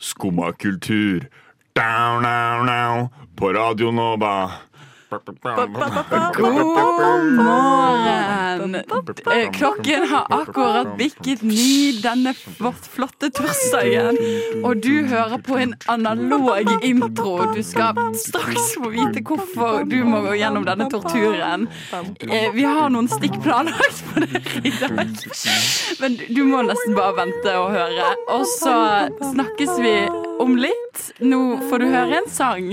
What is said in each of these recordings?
Skumma kultur. På Radio Nova. God morgen! Klokken har akkurat bikket ni denne vårt flotte torsdagen. Og du hører på en analog intro. Du skal straks få vite hvorfor du må gå gjennom denne torturen. Eh, Vi har noen stikk planlagt på dere i dag. Men du må nesten bare vente og høre. Og så snakkes vi om litt. Nå får du høre en sang.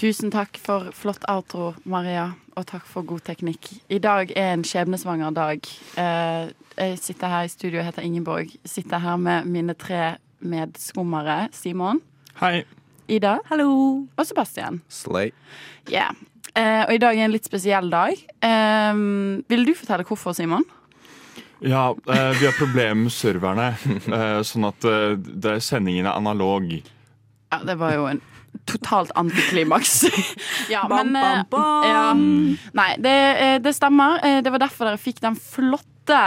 Tusen takk for flott outro, Maria, og takk for god teknikk. I dag er en skjebnesvanger dag. Eh, Jeg sitter her i studio og heter Ingeborg. Sitter her med mine tre medskummere. Simon, Hei. Ida Hallo. og Sebastian. Slay. Yeah. Eh, Og i dag er en litt spesiell dag. Eh, Vil du fortelle hvorfor, Simon? Ja, eh, vi har problemer med serverne, eh, sånn at det sendingen er analog. Ja, det var jo en totalt antiklimaks. ja, Bam, men eh, bam, bam. Ja. Nei, det, eh, det stemmer. Eh, Det var derfor dere fikk den flotte,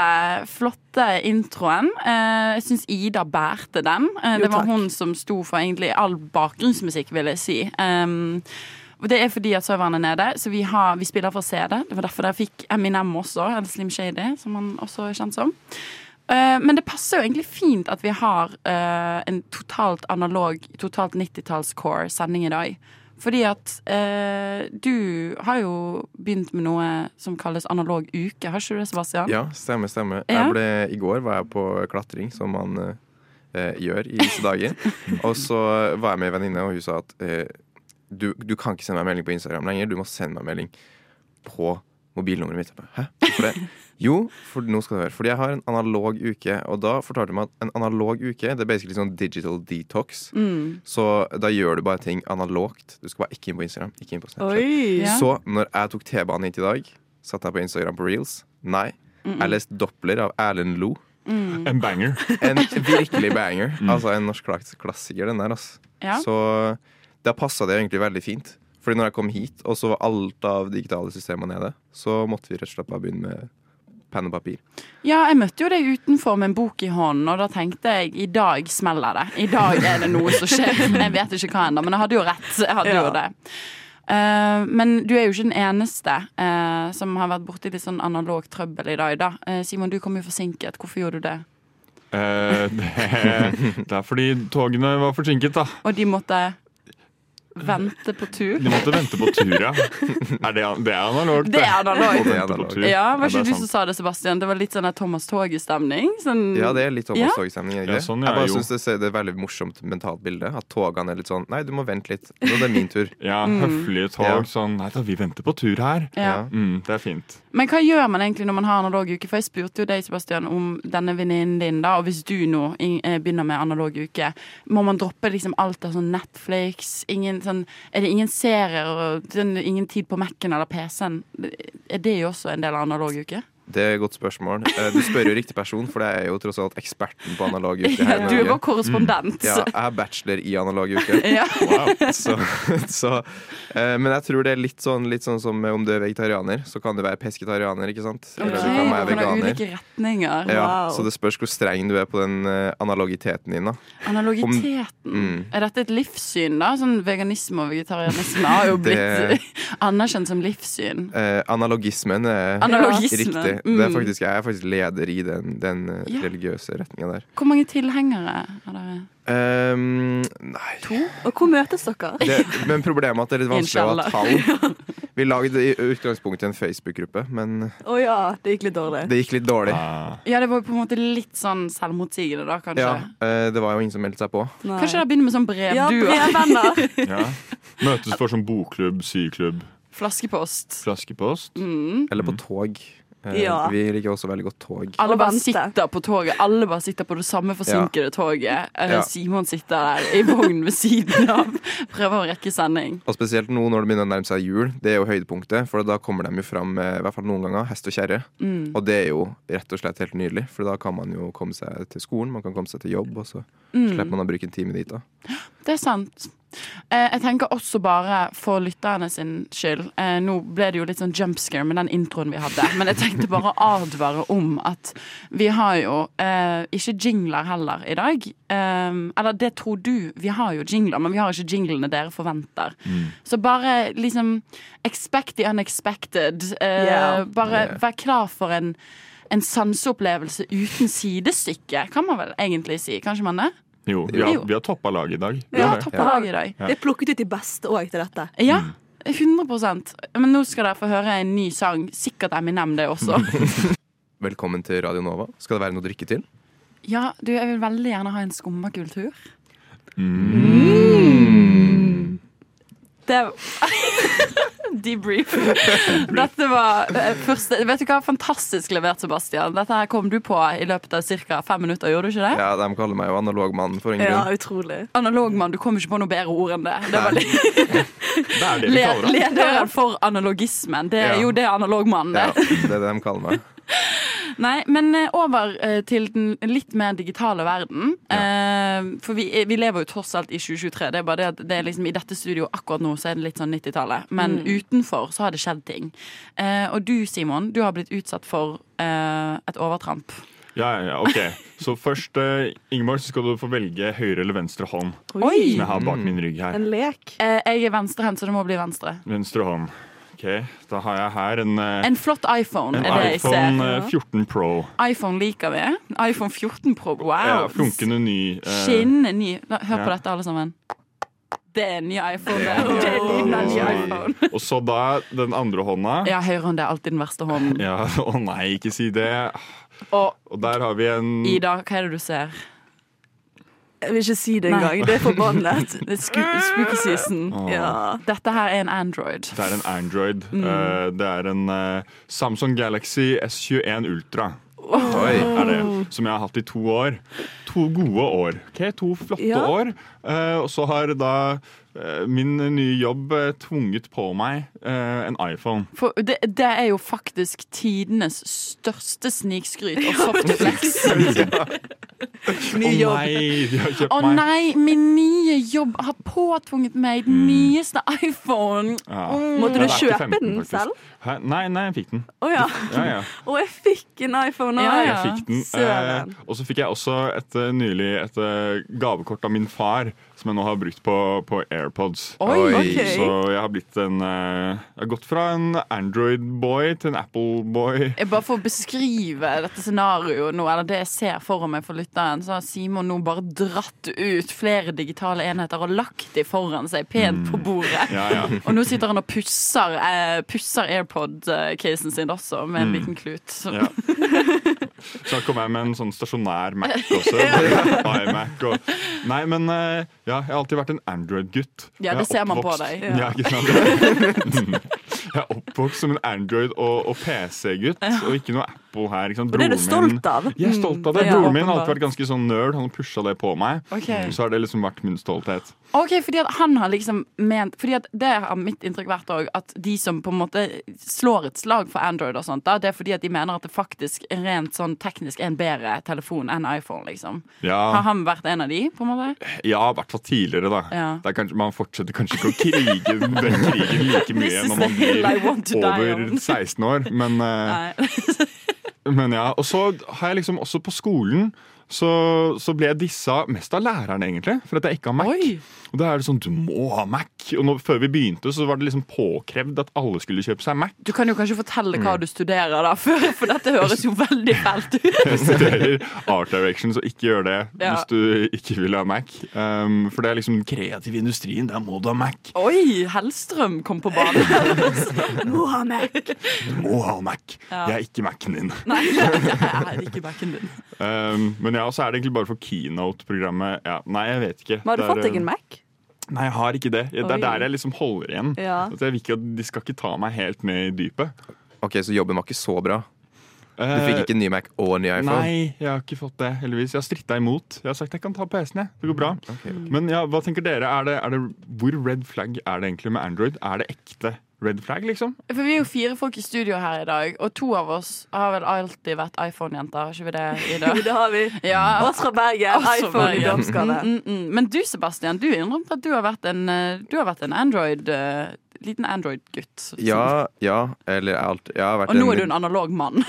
flotte introen. Jeg syns Ida bærte den. Det var hun som sto for egentlig all bakgrunnsmusikk, vil jeg si. Det er fordi at serveren er nede, så vi, har, vi spiller for CD. Det var derfor dere fikk Eminem også, eller Slim Shady, som han også er kjent som. Eh, men det passer jo egentlig fint at vi har eh, en totalt analog, totalt 90-talls-core-sending i dag. Fordi at eh, du har jo begynt med noe som kalles analog uke, har ikke du det, Sebastian? Ja, stemmer, stemmer. Ja. Ble, I går var jeg på klatring, som man eh, gjør i disse dager. Og så var jeg med ei venninne, og hun sa at eh, du, du kan ikke sende meg melding på Instagram lenger, du må sende meg melding på mobilnummeret mitt. Hæ? Hvorfor det? Jo, for nå skal du høre. Fordi jeg har en analog uke, og da fortalte du meg at en analog uke det er basically sånn digital detox. Mm. Så da gjør du bare ting analogt. Du skal bare ikke inn på Instagram, ikke inn på Snapchat. Oi. Ja. Så når jeg tok T-banen hit i dag, satt jeg på Instagram på reels. Nei. Jeg leste Doppler av Erlend Lo. En banger. En virkelig banger. Altså en norsk klassiker, den der. Altså. Ja. Så da passa det egentlig veldig fint. Fordi når jeg kom hit, og så var alt av digitale systemer nede, så måtte vi rett og slett bare begynne med penn og papir. Ja, jeg møtte jo deg utenfor med en bok i hånden, og da tenkte jeg i dag smeller det. I dag er det noe som skjer. Jeg vet ikke hva ennå, men jeg hadde jo rett. Jeg hadde jo det. Uh, men du er jo ikke den eneste uh, som har vært borti litt sånn analog trøbbel i dag, da. Uh, Simon, du kom jo forsinket. Hvorfor gjorde du det? Eh, det, det er fordi togene var forsinket, da. Og de måtte vente på tur? De måtte vente på tur, ja. Er det, det er analogt, Det er analogt. Det er Vente på analog. tur. Ja, var ikke ja, du som sa det, Sebastian? Det var litt sånn Thomas-Tog-stemning Sånn, Ja, det er litt Thomas Tog-stemning. det Ja, sånn, jeg bare syns det, det er et veldig morsomt mentalt bilde. At togene er litt sånn Nei, du må vente litt. Nå er det min tur. Ja, høflige tog. Ja. Sånn Nei da, vi venter på tur her. Ja. Mm, det er fint. Men hva gjør man egentlig når man har analog uke? For jeg spurte jo deg, Sebastian, om denne venninnen din, da. Og hvis du nå eh, begynner med analog uke, må man droppe liksom alt av sånn Netflix? Ingen, sånn, er det ingen serier og sånn, ingen tid på Mac-en eller PC-en? Er det jo også en del av analog uke? Det er et godt spørsmål. Eh, Du spør jo riktig person, for jeg er jo tross alt eksperten på analog uke her Du er vår korrespondent. Ja, jeg er bachelor i analog uke. Ja. Så, så, eh, men jeg tror det er litt sånn, litt sånn som om du er vegetarianer, så kan du være pesketarianer, ikke sant? Eller du kan være veganer. ulike retninger. Ja, så det spørs hvor streng du er på den eh, analogiteten din. da Analogiteten. Mm. Er dette et livssyn, da? Sånn veganisme og vegetarianisme har jo blitt Det- anerkjent som livssyn. Eh, analogismen er Analogismen. riktig. Mm. Det er faktisk, jeg er faktisk leder i den, den eh, Ja. religiøse retninga der. Hvor mange tilhengere har dere? Um, nei Og hvor møtes dere? det, Men problemet er at det er litt vanskelig å ha tall. Vi lagde i utgangspunktet en Facebook-gruppe, men Å ja, det gikk litt dårlig. det gikk litt dårlig. Ah. Ja, det var på en måte litt sånn selvmotsigende, da, kanskje. Ja, eh, det var jo ingen som meldte seg på. Nei. Kanskje det begynner med sånn Ja, brevduer? brevvenner. Ja. Møtes for sånn bokklubb, syklubb, Flaskepost. flaskepost. Mm. Eller på tog. Eh, Ja. Vi liker også veldig godt tog. Alle bare sitter på toget. Alle bare sitter på det samme forsinkede toget. Eh, Ja. Simon sitter der i vognen ved siden av. Prøver å rekke sending. Og spesielt nå når det begynner å nærme seg jul. Det er jo høydepunktet, for da kommer de jo fram med, i hvert fall noen ganger, hest og kjerre. Mm. Og det er jo rett og slett helt nydelig, for da kan man jo komme seg til skolen, man kan komme seg til jobb, og så Mm. slipper man å bruke en time dit. da Det er sant. Eh, jeg tenker også bare for lytterne sin skyld eh, Nå ble det jo litt sånn jump scare med den introen vi hadde, men jeg tenkte bare å advare om at vi har jo eh, ikke jingler heller i dag. Eh, eller det tror du. Vi har jo jingler, men vi har ikke jinglene dere forventer. Så bare liksom expect the unexpected. Eh, Yeah. Bare Yeah. vær klar for en en sanseopplevelse uten sidestykke, kan man vel egentlig si. Kanskje man det? Jo, vi har, vi har toppa laget i dag. Vi har toppa laget i dag. Det er plukket ut de beste òg til dette. Ja, 100% Men nå skal dere få høre en ny sang. Sikkert Eminem, det også. Velkommen til Radio Nova. Skal det være noe å drikke til? Ja, du, jeg vil veldig gjerne ha en skummakultur. Det Debrief. Dette var eh, første Vet du hva, fantastisk levert, Sebastian. Dette her kom du på i løpet av ca. fem minutter, gjorde du ikke det? Ja, De kaller meg jo analogmann for en Ja, utrolig. Analogmann, du kom ikke på noe bedre ord enn det. Det var litt Det er det vi kaller det. Lederen for analogismen. Det er Ja. jo det analogmannen Ja, det. det er det de kaller meg. Nei, men eh, over eh, til den litt mer digitale verden. Ja. for vi, vi lever jo tross alt i 2023. Det er bare det at det er liksom, I dette studioet akkurat nå så er det litt sånn 90-tallet. Men utenfor så har det skjedd ting. Eh, og du Simon, du har blitt utsatt for eh, et overtramp. Ja, ja, ja, ok. Så først, uh, Ingeborg, så skal du få velge høyre eller venstre hånd. Oi! Som jeg har bak min rygg her. En lek. Eh, jeg er venstrehendt, så det må bli venstre. Venstre hånd. Ok, Da har jeg her en, eh, En flott iPhone en iPhone ser. eh, 14 Pro. iPhone liker vi. iPhone 14 Pro, wow! Ja, Flunkende ny. eh, Skinnende ny. Hør på ja. dette, alle sammen. Det er en ny iPhone. Det Det er en ny iPhone. Og så da den andre hånda. Ja, høyrehånd er alltid den verste hånden. Ja, Å nei, ikke si det. Og Og der har vi en Ida, hva er det du ser? Jeg vil ikke si det engang. Det er forbannet. Det er spooky season. Ja. Dette her er en Android. Det er en Android. Mm. Eh, det er en eh, Samsung Galaxy S21 Ultra. Oi. Er det, som jeg har hatt i to år. To gode år. Okay, To flotte Ja. år. Eh, og så har da min nye jobb eh, tvunget på meg eh, en iPhone. For det, det er jo faktisk tidenes største snikskryt og softflex. Ny Å jobb. nei, de har kjøpt Å meg. nei, min nye jobb har påtvunget meg den nyeste iPhone. Ja. Måtte du kjøpe 15 den selv? Hæ? Nei, nei, jeg fikk den. Å ja. Ja, ja. Og jeg fikk en iPhone Ja, òg. ja. Eh, og så fikk jeg også et, eh, nylig et eh, gavekort av min far, som jeg nå har brukt på, på AirPods. Oi, Oi. ok. Så jeg har blitt en eh, Jeg har gått fra en Android-boy til en Apple-boy. Jeg Bare for å beskrive dette scenarioet nå, eller det jeg ser for meg for lytteren, så har Simon nå bare dratt ut flere digitale enheter og lagt de foran seg pent på bordet. Ja, ja. Og nå sitter han og pusser, eh, pusser AirPod-casen sin også, med en liten klut. Ja. Så kom jeg med en sånn stasjonær Mac også. iMac og Nei, men eh, ja, jeg har alltid vært en Android-gutt. Ja, det er ser man på deg. Ja? Jeg er oppvokst som en Android- og, og PC-gutt, og ikke noe Apple her. Ikke sant? Og det er du stolt av. Jeg er stolt av det. Mm, Broren min har alltid vært ganske sånn nerd. Han har pusha det på meg. Okay. Så har det liksom vært min stolthet. Ok, fordi at han har liksom ment Fordi at det har mitt inntrykk vært også, at de som på en måte slår et slag for Android og sånt, da, det er fordi at de mener at det faktisk rent sånn teknisk er en bedre telefon enn iPhone, liksom. Har han vært en av de, på en måte? ja i hvert fall tidligere, da. Ja. Det kanskje, man fortsetter kanskje ikke å krige den krigen like mye når man blir over 16 år, men eh, Men ja, og så har jeg liksom også på skolen så, så ble jeg dissa mest av læreren, egentlig, for at jeg ikke har Mac. Oi. Og da er det sånn, du må ha Mac. Og nå, før vi begynte, så var det liksom påkrevd at alle skulle kjøpe seg Mac. Du kan jo kanskje fortelle Mm. hva du studerer, da, for, for dette høres jo veldig fælt ut. Jeg studerer Art Direction, så ikke gjør det Ja. hvis du ikke vil ha Mac. Um, for det er liksom kreativ industrien, der må du ha Mac. Oi, Hellstrøm kom på banen. Må ha Mac. Du må ha Mac. Ja. Jeg er ikke Mac-en din. Nei, jeg er ikke backen din. Um, men ja, så er det egentlig bare for keynote-programmet. Ja, nei, jeg vet ikke. Men har du fått deg en uh, Mac? Nei, jeg har ikke det. Det Oi. er der jeg liksom holder igjen. Ja. At jeg vil ikke De skal ikke ta meg helt med i dypet. Ok, Så jobben var ikke så bra. Du fikk ikke ny Mac og ny iPhone? Nei, jeg har ikke fått det, heldigvis. Jeg har stritta imot. Jeg har sagt jeg kan ta PC-en, jeg. Det går bra. Okay. ok. Men ja, hva tenker dere? Er det, er det, hvor red flag er det egentlig med Android? Er det ekte red flag, liksom? For vi er jo fire folk i studio her i dag, og to av oss har vel alltid vært iPhone-jenter. Har ikke vi det, Ida? Det har vi. Ja, Oss fra Bergen. iPhone i dørskalle. Mm, mm, mm. Men du, Sebastian, du innrømte at du har vært en, eh, du har vært en Android eh, liten Android-gutt. Ja, ja, eller alt. Jeg har vært Og nå er du en analog mann.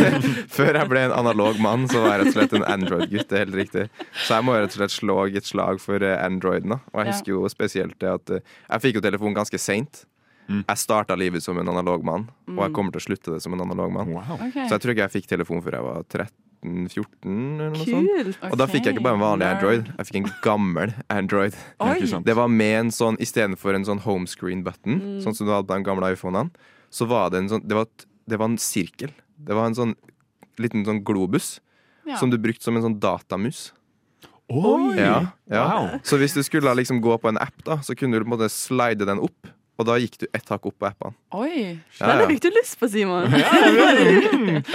Før jeg ble en analog mann, så var jeg rett og slett en Android-gutt. Det er helt riktig. Så jeg må rett og slett slå et slag for eh, Androiden. Og jeg husker jo spesielt det at eh, jeg fikk jo telefon ganske seint. Mm. Jeg starta livet som en analog mann, og jeg kommer til å slutte det som en analog mann. Wow. Okay. Så jeg tror ikke jeg fikk telefon før jeg var 13-14 eller. Kult. Og da fikk jeg ikke bare en vanlig Android, jeg fikk en gammel Android. Oi. Det var med en sånn, istedenfor en sånn homescreen-button, sånn som du hadde på de gamle iPhonene, så var det en sånn Det var, det var en sirkel. Det var en sånn liten sånn globus Ja. som du brukte som en sånn datamus. Oi! Ja, ja. Wow. Så hvis du skulle liksom gå på en app, da, så kunne du på en måte slide den opp, og da gikk du ett hakk opp på appene. Oi. Ja, ja. fikk du lyst på, Simon.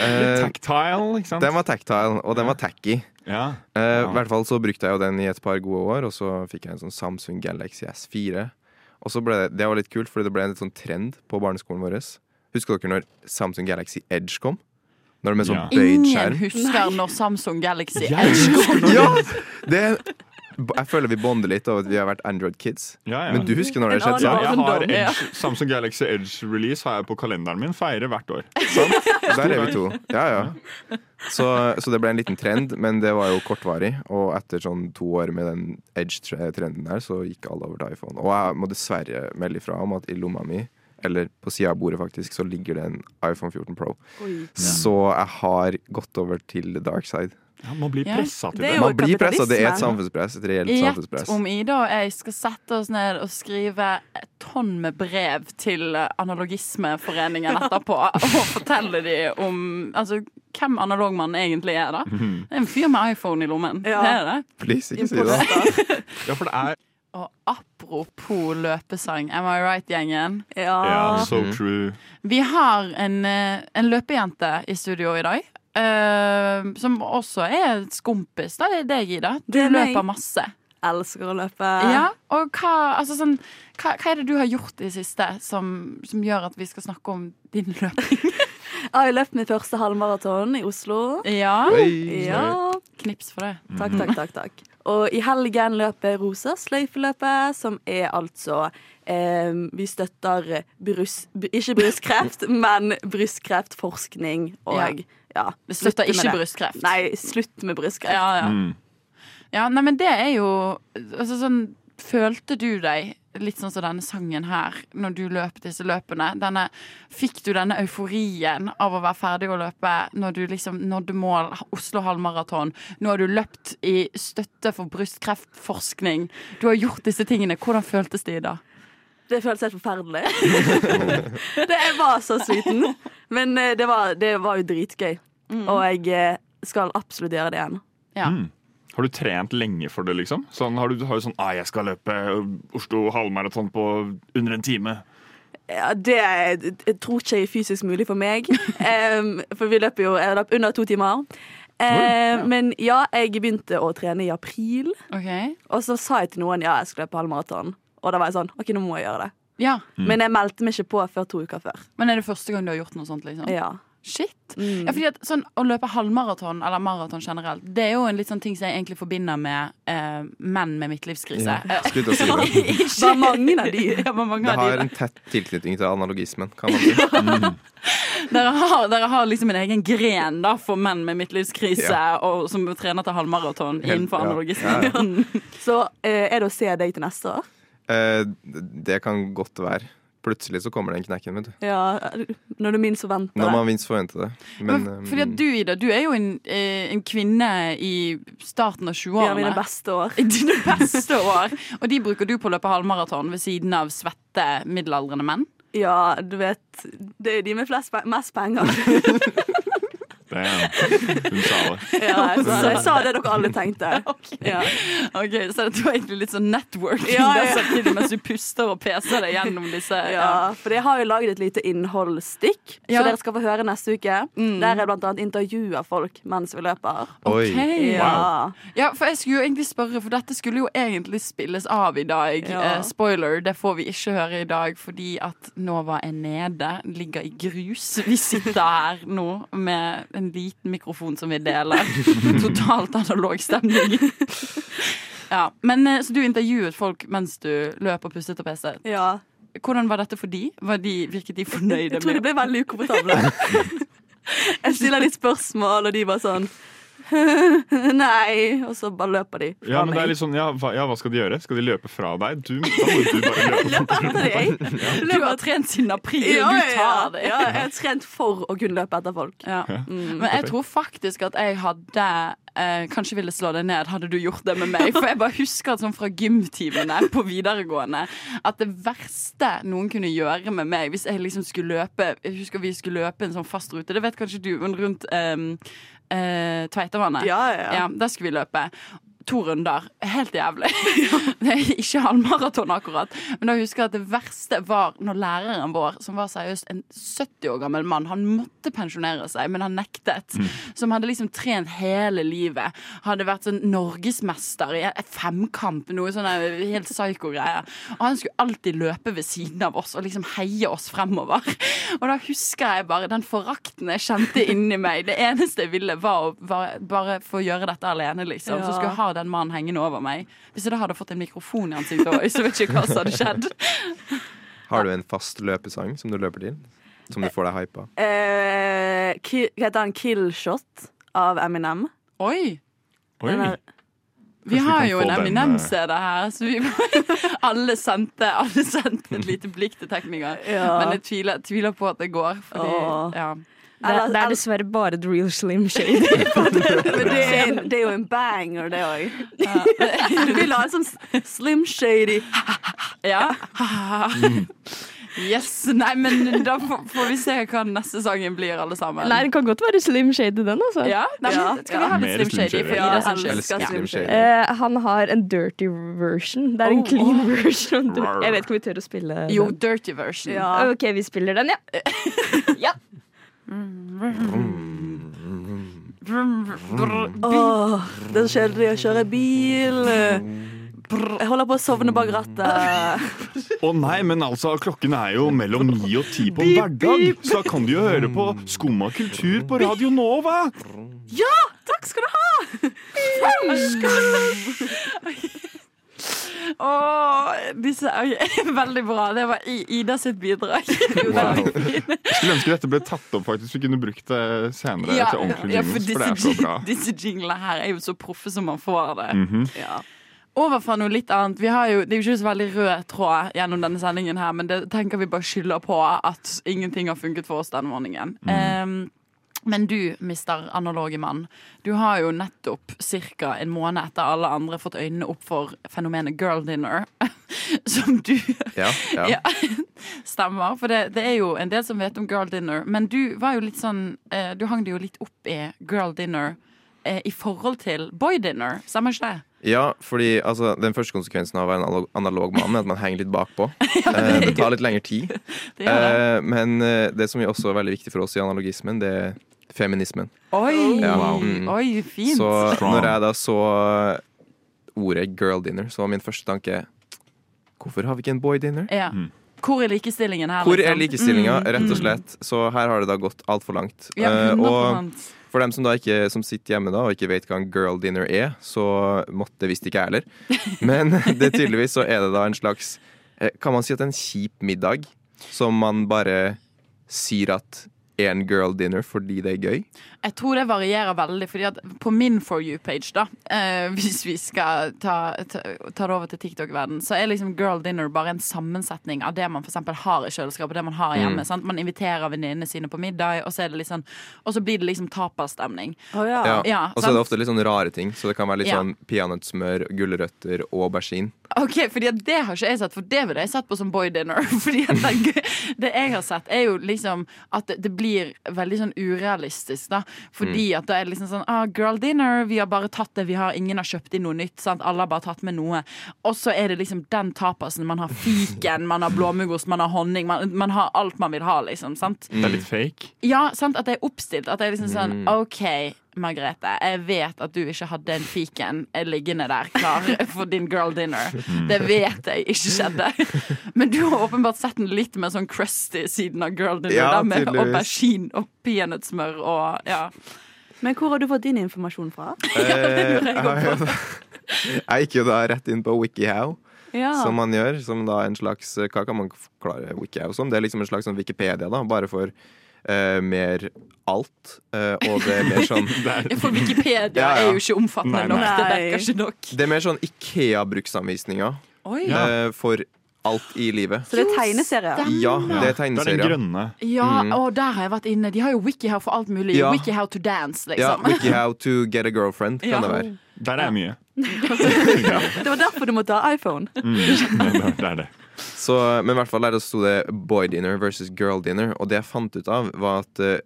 Eh, Tactile, ikke sant? den var tactile, og den var tacky. Ja. Uh, I hvert fall så brukte jeg jo den i et par gode år, og så fikk jeg en sånn Samsung Galaxy S4. Og så ble det, det var litt kult, fordi det ble en litt sånn trend på barneskolen vår. Husker dere når Samsung Galaxy Edge kom? Når det med sånn Ja. bøyd Ingen husker husker når Samsung Galaxy Edge kom! Ja! Det, jeg føler vi bonder litt av at vi har vært Android-kids. Ja, ja. Men du husker når det skjedde? ja, jeg har. Edge, Samsung Galaxy Edge-release har jeg på kalenderen min. Feirer hvert år. Der er vi to. Ja, ja. Så, så det ble en liten trend, men det var jo kortvarig. Og etter sånn to år med den Edge-trenden der, så gikk alle over til iPhone. Og jeg må dessverre melde ifra om at i lomma mi, eller på sida av bordet faktisk, så ligger det en iPhone 14 Pro. Oi. Så jeg har gått over til the dark side. Ja, man blir Ja. til Det det. Man blir pressa, det er et samfunnspress. Et reelt Gjett samfunnspress. om Ida og jeg skal sette oss ned og skrive et tonn med brev til Analogismeforeningen etterpå og fortelle dem om altså, hvem analogmannen egentlig er. da Det er en fyr med iPhone i lommen. Ja. Det er det. Please, ikke si det. Ja, for det er Og apropos løpesang, am I right, gjengen? Ja. yeah, so true. Vi har en, eh, en løpejente i studio i dag. Uh, som også er skompis. Da. Det er deg, Ida. Du Det er meg. løper masse. Elsker å løpe. Ja, og hva, altså sånn, hva, hva er det du har gjort i det siste som, som gjør at vi skal snakke om din løping? Jeg har løpt min første halvmaraton i Oslo. Ja, Hey, Ja. knips for det. Takk, takk, takk. takk. Og i helgen løper Rosa sløyfeløpet, som er altså eh, Vi støtter brus, ikke brystkreft, men brystkreftforskning og ja. Vi støtter ikke brystkreft. Nei, slutt med brystkreft. Ja, ja. Mm. ja, nei, men det er jo altså, sånn, Følte du deg litt sånn som denne sangen her, når du løp disse løpene? Denne, fikk du denne euforien av å være ferdig å løpe når du liksom nådde mål, Oslo halvmaraton? Nå har du løpt i støtte for brystkreftforskning. Du har gjort disse tingene. Hvordan føltes det da? Det føltes helt forferdelig. det jeg var så sliten. Men eh, det var, det var jo dritgøy. Og jeg eh, skal absolutt gjøre det igjen. Ja. Mm. Har du trent lenge for det, liksom? Sånn, har du, har jo sånn ah, 'Jeg skal løpe Oslo halvmaraton på under en time'. Ja, det jeg, jeg tror ikke er fysisk mulig for meg. um, for vi løper jo jeg løp under to timer. Em, Men ja, jeg begynte å trene i april. Okay. Og så sa jeg til noen ja, jeg skal løpe halvmaraton. Og da var jeg sånn OK, nå må jeg gjøre det. Ja. Men jeg meldte meg ikke på før to uker før. Men er det første gang du har gjort noe sånt? liksom? Ja. Shit. Mm. Ja, fordi at sånn, Å løpe halvmaraton eller maraton generelt, det er jo en litt sånn ting som jeg egentlig forbinder med eh, menn med midtlivskrise. Ja, si det. Var mange av de. Ja, mange Det av de har en tett tilknytning til analogismen, kan man si. dere, har, dere har liksom en egen gren da for menn med midtlivskrise Ja. og som trener til halvmaraton innenfor ja. analogismen. Ja, ja. Så eh, er det å se deg til neste år? Eh, det kan godt være. Plutselig så kommer den knekken, vet du. Ja, Når du minst forventer Når det. man minst forventer det. Men, Men, fordi at du, Ida, du er jo en, eh, en kvinne i starten av Ja, mine 20-årene. beste år. I dine beste år. Og de bruker du på å løpe halvmaraton ved siden av svette middelaldrende menn. Ja, du vet Det er de med flest, mest penger. Damn. Hun sa det. Ja, jeg, sa, jeg sa det dere alle tenkte. Ja. Ok, Så det var egentlig litt sånn networking Ja, ja. der samtidig mens du puster og peser deg gjennom disse Ja, for jeg har jo laget et lite innholdsstikk, Ja. så dere skal få høre neste uke. Der jeg blant annet intervjuer folk mens vi løper. Oi. Ok. Ja. Ja, for jeg skulle jo egentlig spørre, for dette skulle jo egentlig spilles av i dag. Ja. Eh, spoiler, det får vi ikke høre i dag fordi at Nova er nede, ligger i grus. Vi sitter her nå med en liten mikrofon som vi deler. Totalt analog stemning. Ja, men eh, Så du intervjuet folk mens du løp og pustet og pestet. ja. Hvordan var dette for de? Var de virket de fornøyde Jeg tror de ble veldig ukomfortable. Jeg stiller litt spørsmål, og de bare sånn Nei. Og så bare løper de fra Ja, men det er meg. litt sånn, ja hva, ja, hva skal de gjøre? Skal de løpe fra deg? Du, da må du bare løpe. Løper etter de. Du har trent siden april, Ja, du ja, tar det. ja, jeg har trent for å kunne løpe etter folk. Ja. Men jeg tror faktisk at jeg hadde eh, Kanskje ville slå deg ned, hadde du gjort det med meg. For jeg bare husker sånn fra gymtimene på videregående at det verste noen kunne gjøre med meg hvis jeg liksom skulle løpe Jeg husker vi skulle løpe en sånn fast rute, det vet kanskje du, men rundt eh, eh, Tveitavannet. Ja, ja, ja. Der skulle vi løpe. To runder. Helt jævlig. Ja. ikke halvmaraton, akkurat. Men da husker jeg at det verste var når læreren vår, som var seriøst en 70 år gammel mann, han måtte pensjonere seg, men han nektet. Som hadde liksom trent hele livet. Hadde vært sånn norgesmester i femkamp, noe sånne helt psyko-greier. Og han skulle alltid løpe ved siden av oss og liksom heie oss fremover. Og da husker jeg bare den forakten jeg kjente inni meg. Det eneste jeg ville, var å bare få gjøre dette alene, liksom. Så skulle jeg ha den mannen hengende over meg. Hvis jeg da hadde fått en mikrofon i ansiktet òg, så vet jeg ikke hva som hadde skjedd. Har du en fast løpesang som du løper til? Som du får deg hypa? Eh, ki- hva heter han? Killshot av Eminem. Oi! Oi. Den er, Vi har jo en Eminem-CD her, så vi alle sendte, alle sendte et lite blikk til teknikeren. Ja. Men jeg tviler, tviler på at det går. Fordi, ja. Det, det er dessverre bare The Real Slim Shady. men det, er, en- det er jo en banger, det òg. Du vil ha en sånn slim shady Ja. Yes. Nei, men da får, vi se hva neste sangen blir, alle sammen. Nei, det kan godt være Slim Shady, den, altså. Ja, nei, men skal vi ha litt Slim Shady for Ida Ja, slim shady. Ja. Slim Shady. Uh, han har en dirty version. Det er en Oh. clean version. Jeg vet ikke om vi tør å spille den. Jo, dirty version. Ja. OK, vi spiller den, ja. ja. Åh, det er så kjedelig å kjøre bil. Jeg holder på å sovne bak rattet. Å nei, men altså, klokken er jo mellom ni og ti på en hverdag. Så da kan du jo høre på Skumma kultur på Radio Nova. Ja, takk skal du ha! Åh, disse er veldig bra. Det var Ida sitt bidrag. Wow. Skulle ønske dette ble tatt opp, faktisk. Vi kunne brukt det senere Ja, til ordentlig ja, for for det er så bra. disse jinglene her er jo så proffe som man får det. Mhm. Ja. Over fra noe litt annet. Vi har jo, det er jo ikke så veldig rød tråd gjennom denne sendingen, her, men det tenker vi bare skylder på at ingenting har funket for oss denne morgenen. Em, men du, mister analoge mann, du har jo nettopp ca. en måned etter alle andre fått øynene opp for fenomenet girl dinner. Som du Ja, ja. Ja, stemmer. For det, det er jo en del som vet om girl dinner. Men du var jo litt sånn eh, Du hang det jo litt opp i girl dinner eh, i forhold til boy dinner. Stemmer ikke det? Ja, fordi altså, den første konsekvensen av å være en analog, mann er at man henger litt bakpå. Eh, det tar litt lengre tid. det, det. Eh, men det som er også veldig viktig for oss i analogismen, det er feminismen. Oi, Ja, mm. oi, fint. Så Strong. når jeg da så ordet girl dinner, så var min første tanke Hvorfor har vi ikke en boy dinner? ja. Hvor er likestillingen her? Hvor er liksom? likestillinga, Mm, rett og mm. slett? Så her har det da gått altfor langt. Ja, Eh, 100 og for dem som da ikke som sitter hjemme da og ikke vet hva en girl dinner er, så måtte visst ikke jeg heller. Men det tydeligvis så er det da en slags eh, Kan man si at det er en kjip middag som man bare sier at en girl dinner fordi det er gøy? Jeg tror det varierer veldig, fordi at på min For you-page, da, eh, hvis vi skal ta, ta, ta det over til TikTok-verden, så er liksom girl dinner bare en sammensetning av det man for eksempel har i kjøleskapet, det man har hjemme. Sant? Man inviterer venninnene sine på middag, og så, er det liksom, og så blir det liksom tapastemning. Oh, ja. Ja. Ja, og så er det ofte litt sånn rare ting. Så det kan være litt Ja. sånn peanøttsmør, gulrøtter og aubergine. Ok, fordi at Det har ikke jeg sett, for det ville jeg sett på som boy dinner. Fordi at det, det jeg har sett, er jo liksom at det, det blir blir veldig sånn urealistisk, da. Fordi at det er liksom sånn ah, Girl dinner, vi har bare tatt det, vi har, ingen har kjøpt inn noe nytt. Sant? Alle har bare tatt med noe. Og så er det liksom den tapasen. Man har fiken, man har blåmuggost, man har honning. Man, man har alt man vil ha, liksom. Sant? Det er litt fake. Ja, sant? At det er oppstilt. At det er liksom sånn OK, Margrethe, jeg vet at du ikke hadde en fiken liggende der klar for din girl dinner. Det vet jeg ikke skjedde. Men du har åpenbart sett den litt mer sånn crusty siden av girl dinner. Ja, der med tydeligvis. aubergine og peanøttsmør og ja. Men hvor har du fått din informasjon fra? Eh, jeg på. jeg gikk jo da rett inn på WikiHow, Ja. som man gjør. Som da en slags Hva kan man forklare WikiHow som? Det er liksom en slags sånn Wikipedia, da, bare for eh, mer alt. Uh, og det er mer sånn For Wikipedia Ja, ja. er jo ikke omfattende Nei, nok. Det dekker ikke nok. Det er mer sånn Ikea-bruksanvisninger Oi. Ja. eh, for alt i livet. Så det er tegneserier? Ja, Ja, det er Det er den tegneserier. grønne. Ja, Mm. og der har jeg vært inne. De har jo WikiHow for alt mulig. Ja. WikiHow to dance, Ja, liksom. WikiHow to get a girlfriend, kan Ja. det være. Der er jeg mye. Det var derfor du måtte ha iPhone. Mm, det, det er det. Så, men i hvert fall der sto det boy dinner versus girl dinner. Og det jeg fant ut av, var at eh,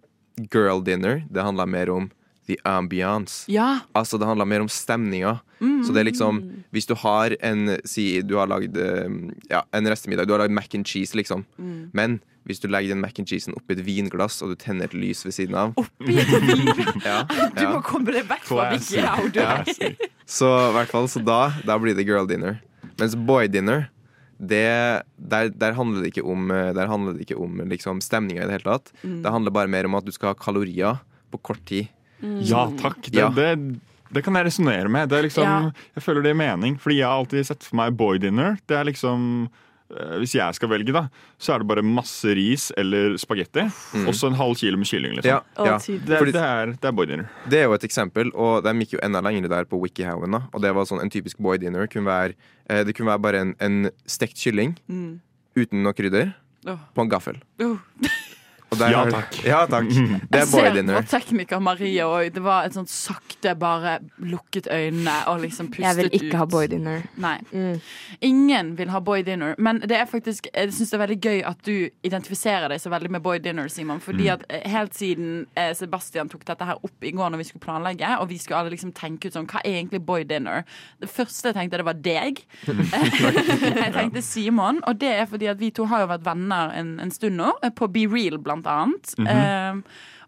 girl dinner det handla mer om the ambiance. Ja. Altså det handla mer om stemninga. Så det er liksom Hvis du har en Si du har lagd eh, ja, en restemiddag. Du har lagd mac and cheese, liksom. Men hvis du legger den mac and cheesen oppi et vinglass, og du tenner et lys ved siden av Oppi et vinglass? ja, Du ja. må komme deg vekk fra Vicky Så i hvert fall, så da, da blir det girl dinner. Mens boy dinner det, der, der handler det ikke om, eh, der handler det ikke om liksom, stemninga i det hele tatt. Det handler bare mer om at du skal ha kalorier på kort tid. Ja takk. Det, Ja. det, det kan jeg resonnere med. Det er liksom, Ja. Jeg føler det gir mening. Fordi jeg har alltid sett for meg boy dinner. Det er liksom eh, Hvis jeg skal velge, da, så er det bare masse ris eller spagetti. Og så en halv kilo med kylling. Liksom. Ja, Å, ja. Det, Fordi- det, er, det er boy dinner. Det er jo et eksempel, og de gikk jo enda lenger der på WikiHowen. da Og det var sånn En typisk boy dinner kunne være eh, Det kunne være bare en, en stekt kylling Mm. uten noe krydder Åh. på en gaffel. Oh. Og der Ja, takk. Ja, takk. Det Jeg er boy ser på tekniker Maria òg. Det var et sånt sakte bare lukket øynene og liksom pustet ut. Jeg vil ut. ikke ha boy dinner. Nei. Mm. Ingen vil ha boy dinner. Men det er faktisk, jeg synes det er veldig gøy at du identifiserer deg så veldig med boy dinner, Simon. Fordi at eh, helt siden eh, Sebastian tok dette her opp i går når vi skulle planlegge, og vi skulle alle liksom tenke ut sånn Hva er egentlig boy dinner? Det første jeg tenkte, det var deg. jeg tenkte Simon, og det er fordi at vi to har jo vært venner en, en stund nå, eh, på Be Real blant annet. Eh,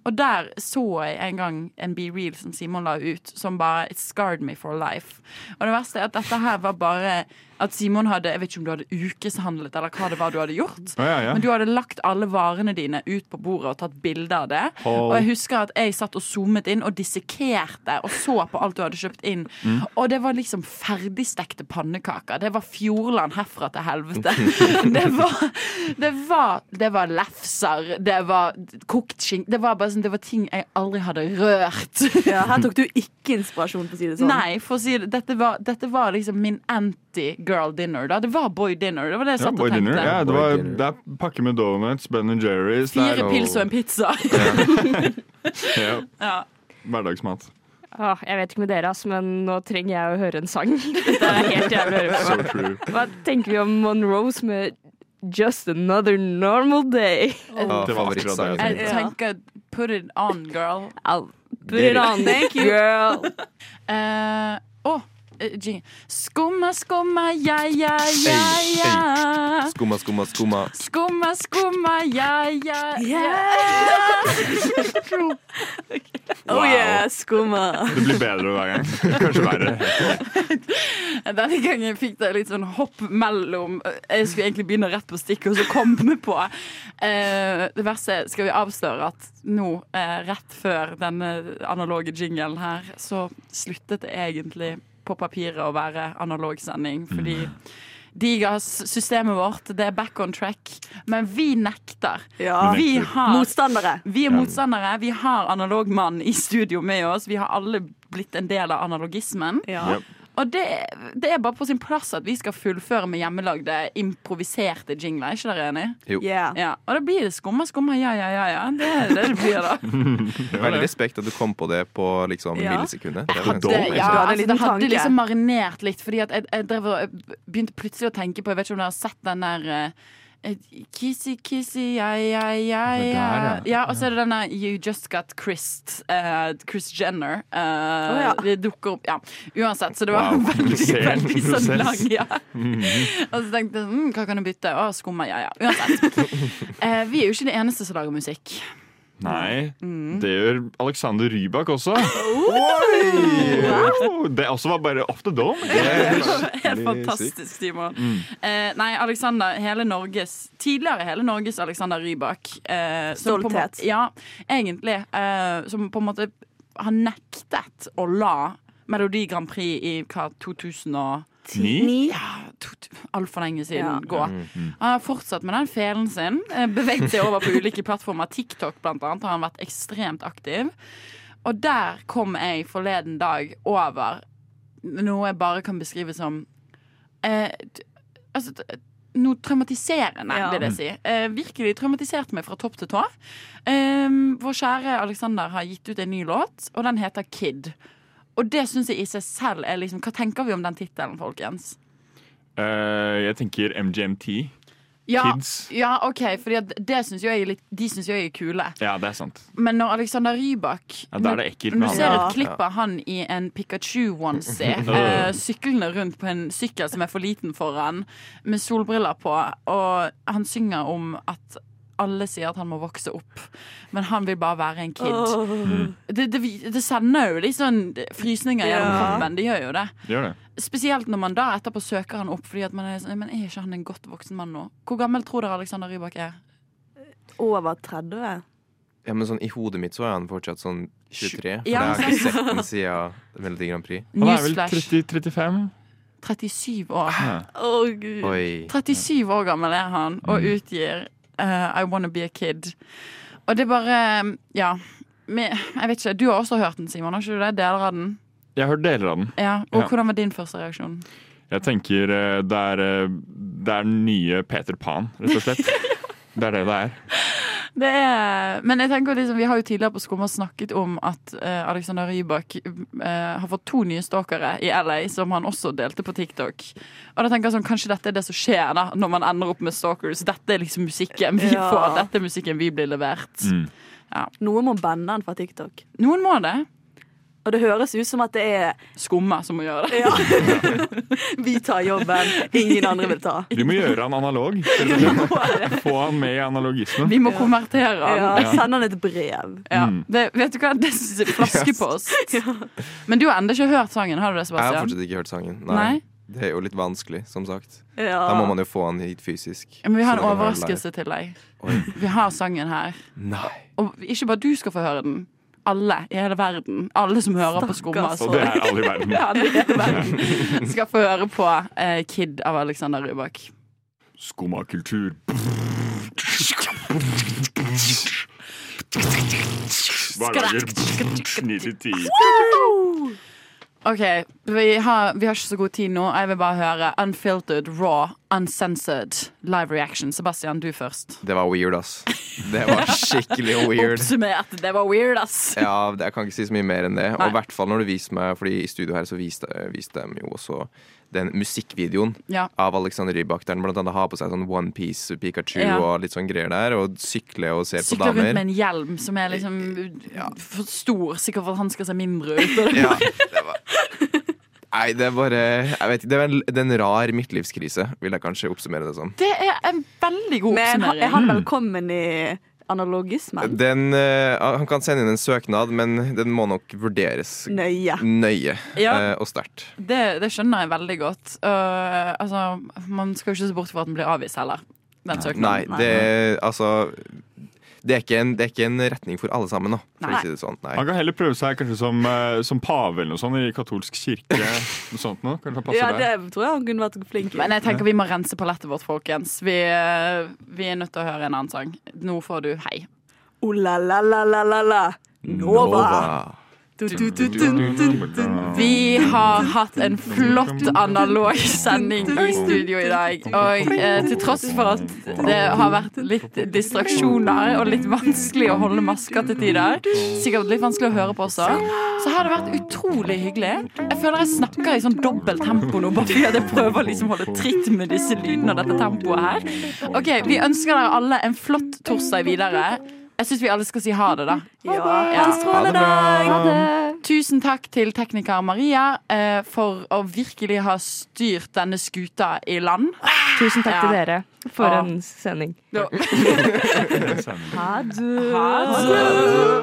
og der så jeg en gang en Be Real som Simon la ut, som bare It scarred me for life. Og det verste er at dette her var bare at Simon hadde Jeg vet ikke om du hadde ukeshandlet, eller hva det var du hadde gjort. Ja, ja, ja. Men du hadde lagt alle varene dine ut på bordet og tatt bilde av det. Hold. Og jeg husker at jeg satt og zoomet inn og dissekerte og så på alt du hadde kjøpt inn. Mm. Og det var liksom ferdigstekte pannekaker. Det var Fjordland herfra til helvete. Det var, det var, det var lefser, det var kokt skink Det var bare sånn, det var ting jeg aldri hadde rørt. Ja, her tok du ikke inspirasjon, for å si det sånn. Nei, for å si det, dette var, dette var liksom min anti-girl dinner. Da. Det var boy dinner. Det var det jeg satt boy og tenkte. dinner. Ja, det, var, det er pakke med donuts, Ben Jerry's. Fire og... pils og en pizza. Ja, ja. hverdagsmat. Ah, jeg vet ikke med dere, ass, men nå trenger jeg å høre en sang. Det er helt jævlig å høre på. Hva tenker vi om Monroes med Just Another Normal Day? Oh, Det var akkurat det jeg. Tenker put it on, girl. I'll put it on, Thank you. girl. Jingle. Skumma, skumma, ja, ja, ja, ja. Skumma, skumma, skumma. Skumma, skumma, ja, ja, ja. Oh yeah, skumma. Det blir bedre hver gang. Kanskje verre. Denne gangen fikk det litt sånn hopp mellom Jeg skulle egentlig begynne rett på stikket, og så kom vi på. Eh, det verste er, skal vi avsløre at nå, eh, rett før denne analoge jinglen her, så sluttet det egentlig på papiret å være analog sending, fordi Digas-systemet vårt, det er back on track, men vi nekter. Ja. Vi har Motstandere. vi er motstandere. Vi har analogmann i studio med oss. Vi har alle blitt en del av analogismen. Ja. Og det, det er bare på sin plass at vi skal fullføre med hjemmelagde, improviserte jingler. Er ikke dere enig? Jo. Yeah. Ja. Og da blir det skumma, skumma, ja, ja, ja. ja. Det er det det blir, da. Veldig respekt at du kom på det på liksom Ja. millisekundet. Det hadde- Det, ja, altså, det hadde liksom marinert litt. Fordi at jeg, jeg, drev jeg begynte plutselig å tenke på Jeg vet ikke om dere har sett den der eh, Kissy, kissy, ja, yeah, yeah, Det ja. der, ja. ja Og så er det denne You Just Got Chris, uh, Chris Jenner. eh, ja. Det dukker opp, ja. Uansett, så det var Wow, veldig, veldig sånn lang, ja. Og så tenkte jeg, mm, hva kan jeg bytte? Å, skumma, ja, ja. Uansett. uh, vi er jo ikke de eneste som lager musikk. Nei, Mm. det gjør Alexander Rybak også. Oi! Det også var bare off the dome. Helt fantastisk, Simon. Eh, nei, Alexander, hele Norges Tidligere hele Norges Alexander Rybak. Eh, på Stolthet. Ja, egentlig. Eh, som på en måte har nektet å la Melodi Grand Prix i hva, 2000 og Ni? ja, altfor lenge siden Ja. gå. Han har fortsatt med den felen sin. eh, Beveget seg over på ulike plattformer. TikTok blant annet har han vært ekstremt aktiv. Og der kom jeg forleden dag over noe jeg bare kan beskrive som eh, Altså noe traumatiserende, Ja. vil jeg si. Eh, virkelig traumatiserte meg fra topp til tå. Eh, vår kjære Alexander har gitt ut en ny låt, og den heter Kid. Og det syns jeg i seg selv er liksom Hva tenker vi om den tittelen, folkens? Uh, jeg tenker MGMT. Ja, Kids. ja OK, for de syns jo jeg er kule. Ja, det er sant. Men når Alexander Rybak Ja, er det ekkelt du ser. Et klipp av han i en Pikachu-onesie, uh, syklende rundt på en sykkel som er for liten for han, med solbriller på, og han synger om at alle sier at han må vokse opp, men han vil bare være en kid. Det, det, det sender jo litt sånn frysninger gjennom Ja. kroppen. Det gjør jo det. Gjør det. Spesielt når man da etterpå søker han opp fordi at man er sånn Men er ikke han en godt voksen mann nå? Hvor gammel tror dere Alexander Rybak er? Over 30. Ja, men sånn, I hodet mitt så er han fortsatt sånn 23. For Ja, jeg har ikke sett ham siden Melodi Grand Prix. Han er vel 30, 35? 37 år. Ja. Oh, gud. Oi. 37 år gammel er han og utgir eh, I Wanna Be a Kid. Og det er bare Ja. Men, jeg vet ikke, Du har også hørt den, Simon? har ikke du det? Deler av den? Jeg har hørt deler av den. Ja, Og Ja. hvordan var din første reaksjon? Jeg tenker eh, det er, eh, det er nye Peter Pan, rett og slett. Det er det det er. Det er, men jeg tenker liksom, vi har jo tidligere på Skumma snakket om at uh, Alexander Rybak uh, har fått to nye stalkere i LA, som han også delte på TikTok. Og da tenker jeg sånn, Kanskje dette er det som skjer da når man ender opp med stalkers. Dette er liksom musikken vi Ja. får. Dette er musikken vi blir levert. Mm. Noen må banne han fra TikTok. Noen må det. Og det høres ut som at det er Skumma som må gjøre det. ja. Vi tar jobben ingen andre vil ta. Vi må gjøre han analog. Få han med i analogismen. Vi må konvertere han. Ja, Ja. Send han et brev. Ja, Mm. det, vet du hva, det er flaskepost. Men du har ennå ikke hørt sangen, har du det, Sebastian? Jeg har fortsatt ikke hørt sangen. Nei. Nei? Det er jo litt vanskelig, som sagt. Ja. Da må man jo få han hit fysisk. Men vi har en overraskelse til deg. Oi. Vi har sangen her. Nei. Og ikke bare du skal få høre den. Alle i hele verden. Alle som hører på Skumma. Og det er alle i verden. Ja, det er hele verden skal få høre på eh, Kid av Alexander Rybak. Skumma kultur. Hverdager 9-10. OK, vi har, vi har ikke så god tid nå. Jeg vil bare høre Unfiltered, Raw, Uncensored live reaction. Sebastian, du først. Det var weird, ass. Det var skikkelig weird. Oppsummert. Det var weird, ass. Ja, Jeg kan ikke si så mye mer enn det. Nei. Og i hvert fall når du viste meg Fordi i studio her så viste, viste de jo også den musikkvideoen Ja. av Alexander Rybak, der han blant annet har på seg sånn Onepiece Pikachu Ja. og litt sånn greier der, og sykler og ser på damer. Sykler rundt med en hjelm som er liksom Ja. for stor, sikkert for at han skal se mindre ut. Ja, det var Nei, det er bare Jeg vet det er en, det er en rar midtlivskrise, vil jeg kanskje oppsummere det som. Det er en veldig god Men ha- er han velkommen i analogismen? Den, uh, han kan sende inn en søknad, men den må nok vurderes Nøye. nøye Ja. uh, og sterkt. Det, det skjønner jeg veldig godt. Uh, altså, man skal jo ikke se bort fra at den blir avvist heller. Den søknaden. Nei, det altså det er, ikke en, det er ikke en retning for alle sammen, Nå, for Nei. å si det sånn. Nei. Han kan heller prøve seg kanskje som, eh, som pave eller noe sånt i katolsk kirke. Noe sånt nå. Kanskje han passer Ja, der. det tror jeg han kunne vært flink. Men jeg tenker vi må rense palettet vårt, folkens. Vi, eh, vi er nødt til å høre en annen sang. Nå får du Hei. Oh, la, la, la, la, la, la. Nova. Vi har hatt en flott analog sending i studio i dag. Og eh, til tross for at det har vært litt distraksjoner og litt vanskelig å holde maska til tider, sikkert litt vanskelig å høre på også, så har det vært utrolig hyggelig. Jeg føler jeg snakker i sånn dobbelt tempo nå, bare fordi jeg prøver å liksom holde tritt med disse lydene og dette tempoet her. Ok, Vi ønsker dere alle en flott torsdag videre. Jeg syns vi alle skal si ha det, da. Ja, Ja. Ha det. Ha det. Tusen takk til tekniker Maria eh, for å virkelig ha styrt denne skuta i land. Tusen takk til dere for Ja. en sending. Ha det.